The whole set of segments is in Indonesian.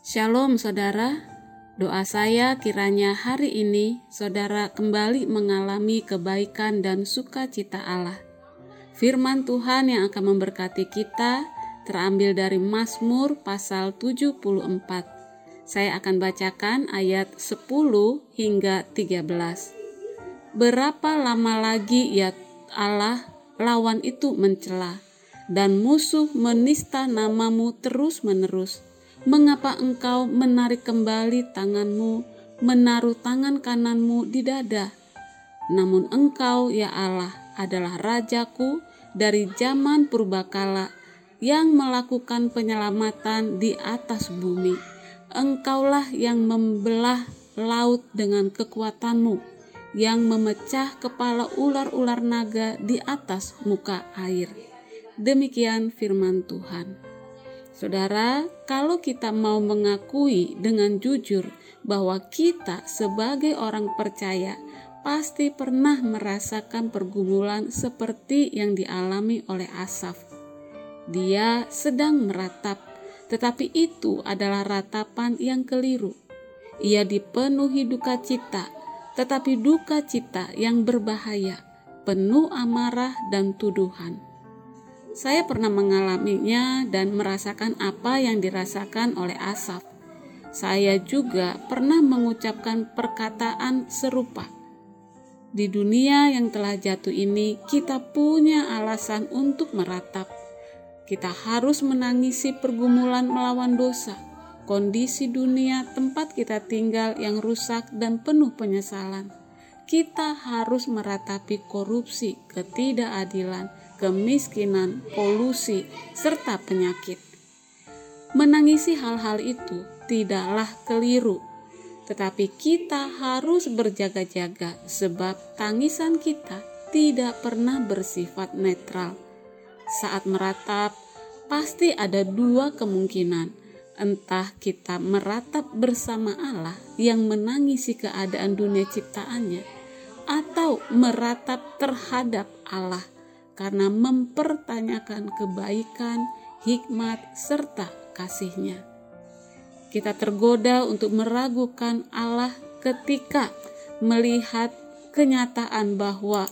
Shalom saudara, doa saya kiranya hari ini saudara kembali mengalami kebaikan dan sukacita Allah. Firman Tuhan yang akan memberkati kita terambil dari Mazmur pasal 74. Saya akan bacakan ayat 10 hingga 13. Berapa lama lagi ya Allah lawan itu mencela dan musuh menista namamu terus-menerus? Mengapa engkau menarik kembali tanganmu, menaruh tangan kananmu di dada? Namun engkau, ya Allah, adalah Rajaku dari zaman purbakala yang melakukan penyelamatan di atas bumi. Engkaulah yang membelah laut dengan kekuatanmu, yang memecah kepala ular-ular naga di atas muka air. Demikian firman Tuhan. Saudara, kalau kita mau mengakui dengan jujur bahwa kita sebagai orang percaya pasti pernah merasakan pergumulan seperti yang dialami oleh Asaf. Dia sedang meratap, tetapi itu adalah ratapan yang keliru. Ia dipenuhi duka cita, tetapi duka cita yang berbahaya, penuh amarah dan tuduhan. Saya pernah mengalaminya dan merasakan apa yang dirasakan oleh Asaf. Saya juga pernah mengucapkan perkataan serupa. Di dunia yang telah jatuh ini, kita punya alasan untuk meratap. Kita harus menangisi pergumulan melawan dosa, kondisi dunia tempat kita tinggal yang rusak dan penuh penyesalan. Kita harus meratapi korupsi, ketidakadilan, kemiskinan, polusi, serta penyakit. Menangisi hal-hal itu tidaklah keliru, tetapi kita harus berjaga-jaga sebab tangisan kita tidak pernah bersifat netral. Saat meratap, pasti ada dua kemungkinan. Entah kita meratap bersama Allah yang menangisi keadaan dunia ciptaannya, atau meratap terhadap Allah karena mempertanyakan kebaikan, hikmat, serta kasihnya. Kita tergoda untuk meragukan Allah ketika melihat kenyataan bahwa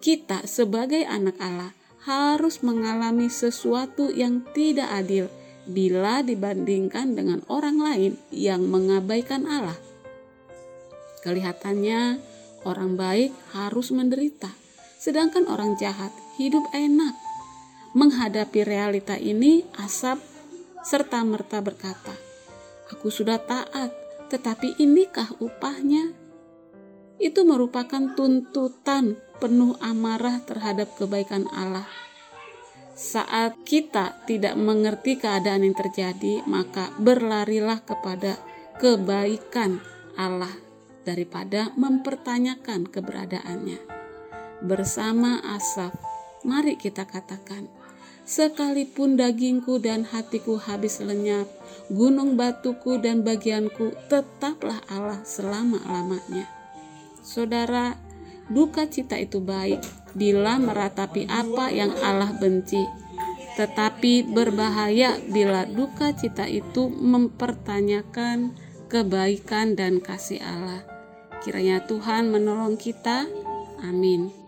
kita sebagai anak Allah harus mengalami sesuatu yang tidak adil bila dibandingkan dengan orang lain yang mengabaikan Allah. Kelihatannya orang baik harus menderita, sedangkan orang jahat hidup enak. Menghadapi realita ini, Asap serta merta berkata, "Aku sudah taat, tetapi inikah upahnya?" Itu merupakan tuntutan penuh amarah terhadap kebaikan Allah. Saat kita tidak mengerti keadaan yang terjadi, maka berlarilah kepada kebaikan Allah daripada mempertanyakan keberadaannya. Bersama Asaf, Mari kita katakan, sekalipun dagingku dan hatiku habis lenyap, gunung batuku dan bagianku tetaplah Allah selama-lamanya. Saudara, duka cita itu baik bila meratapi apa yang Allah benci, tetapi berbahaya bila duka cita itu mempertanyakan kebaikan dan kasih Allah. Kiranya Tuhan menolong kita. Amin.